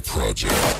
Project.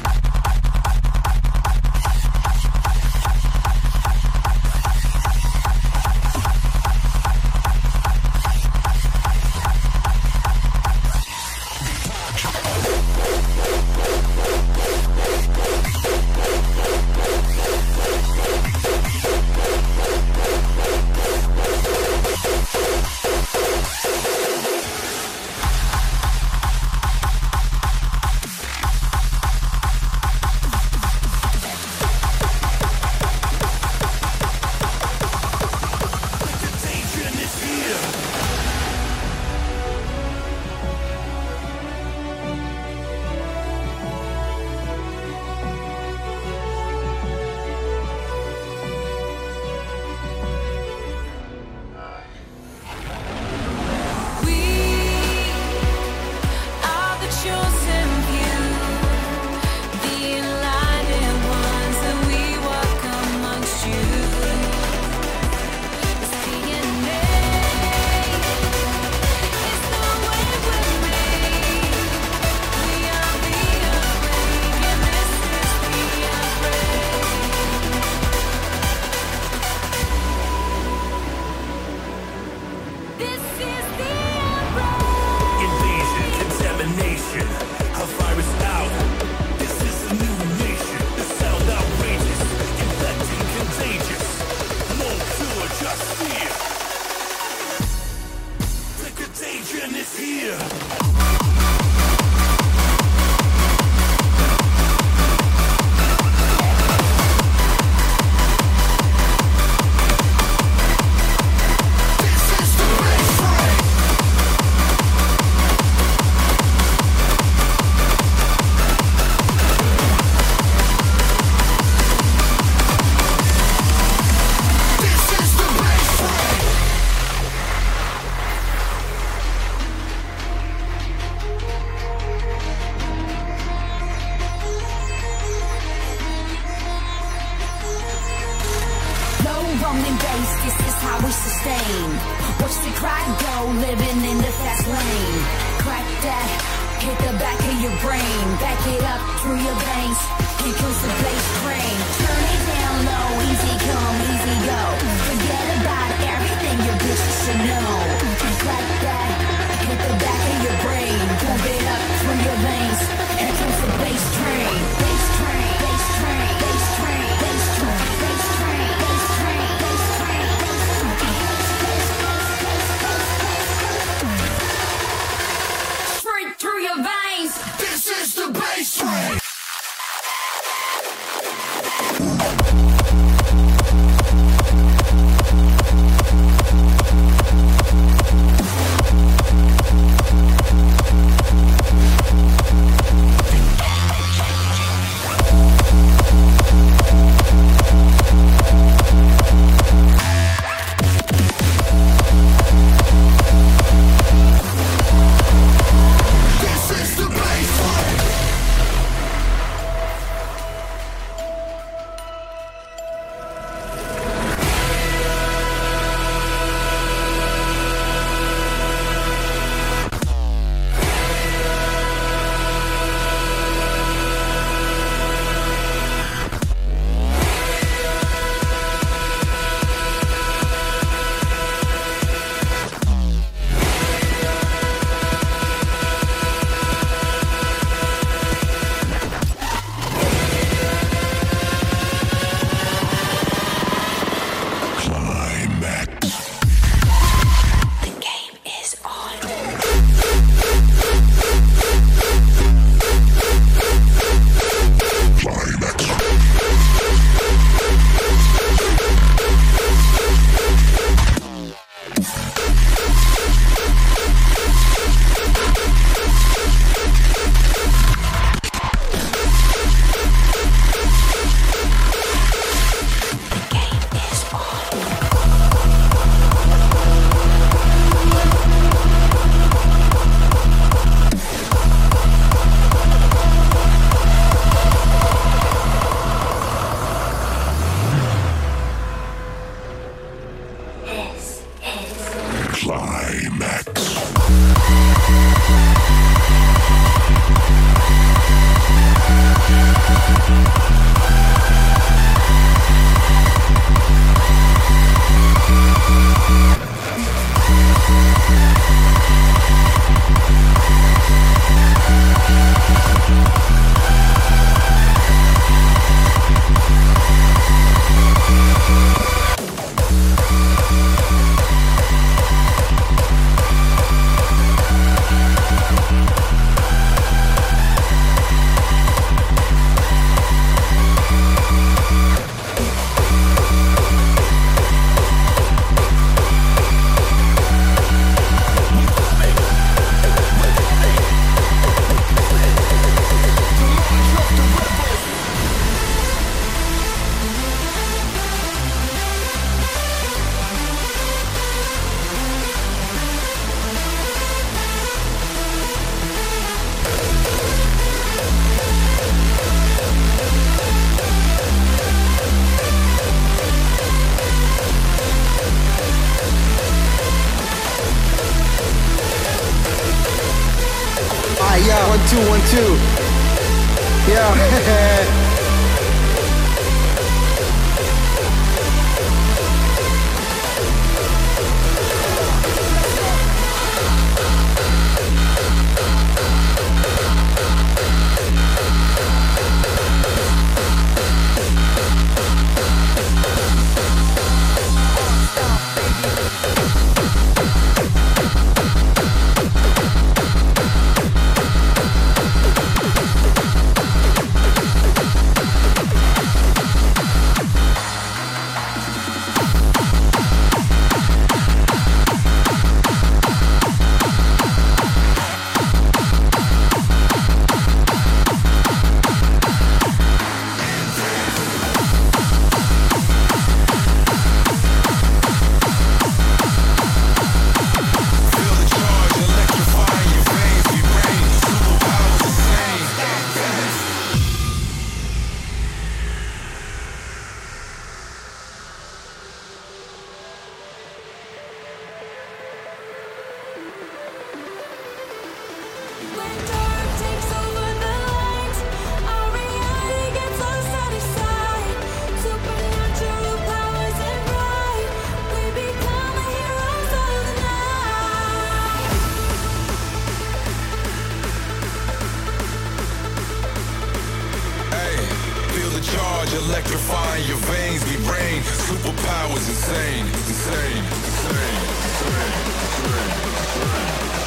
in your veins, be brain. Superpowers insane, insane, insane, insane, insane, insane. insane.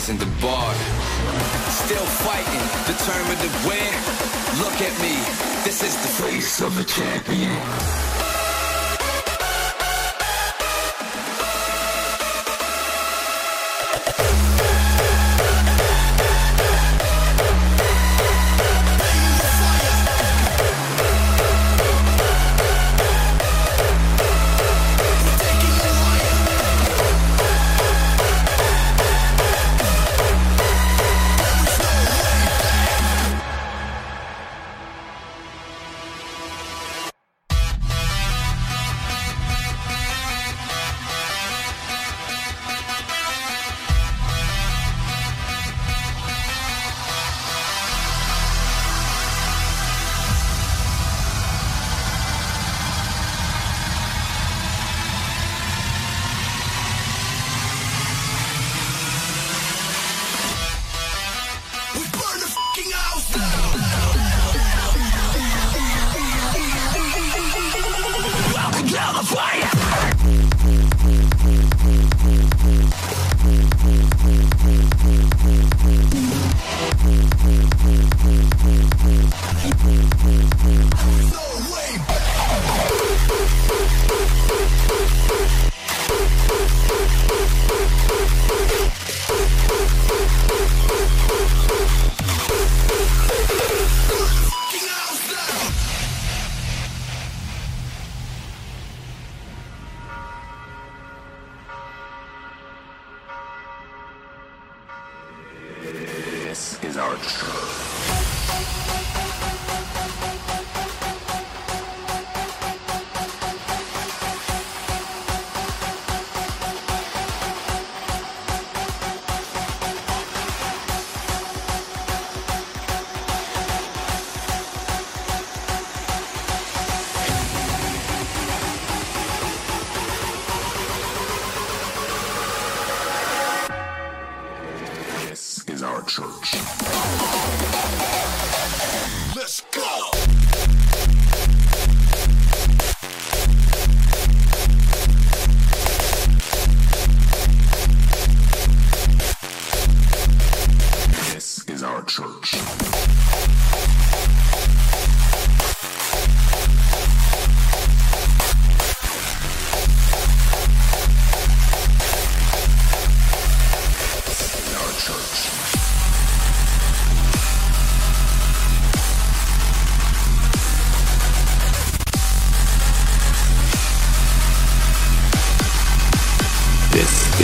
raising the bar. Still fighting, determined to win. Look at me, this is the face of a champion.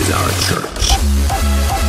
Is our church.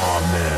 Amen.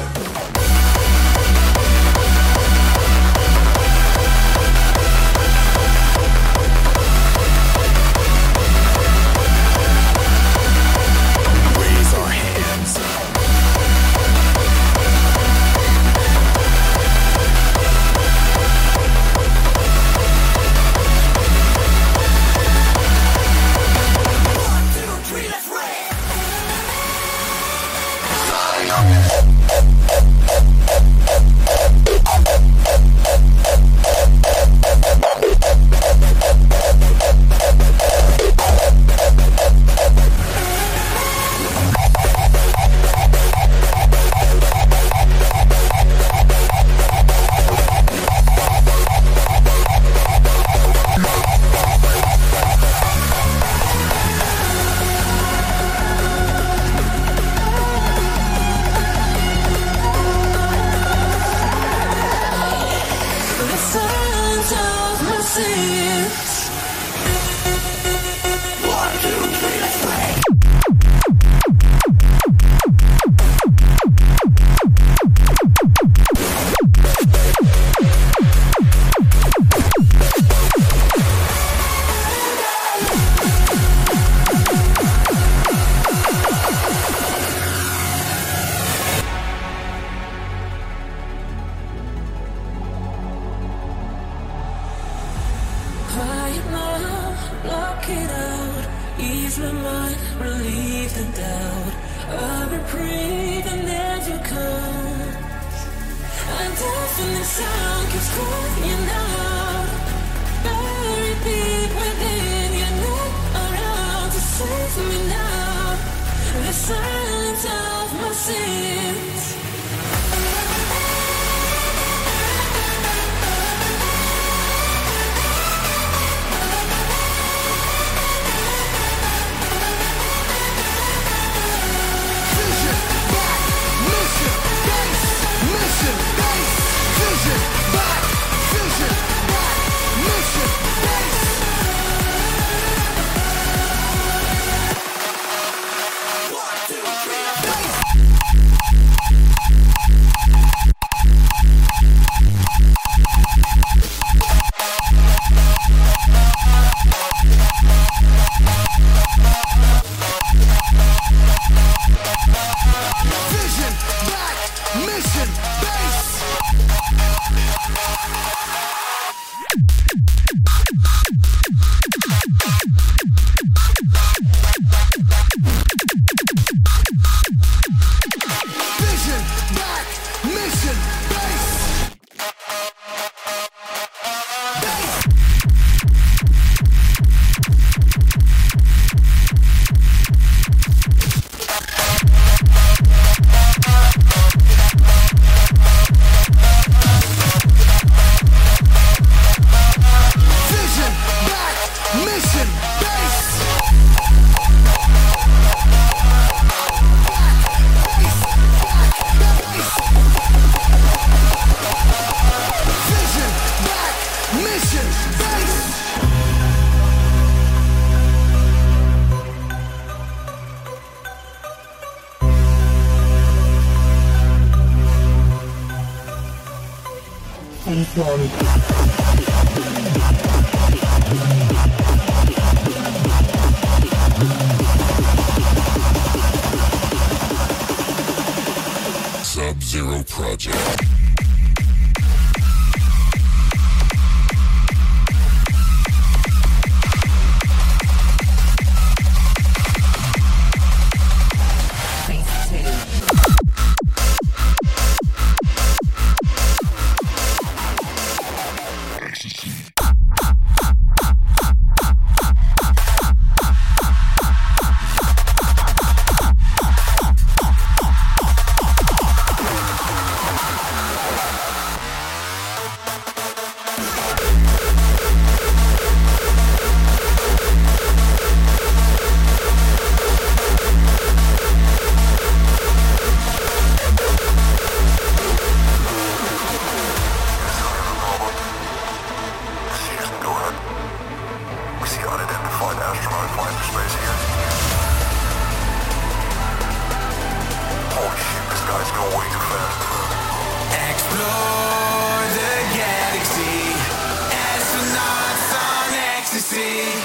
Ecstasy.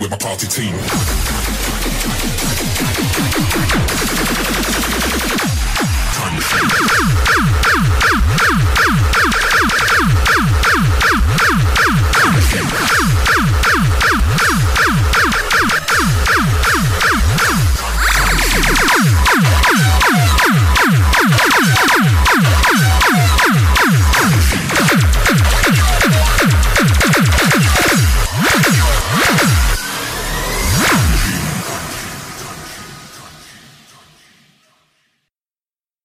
with my party team. Time to think.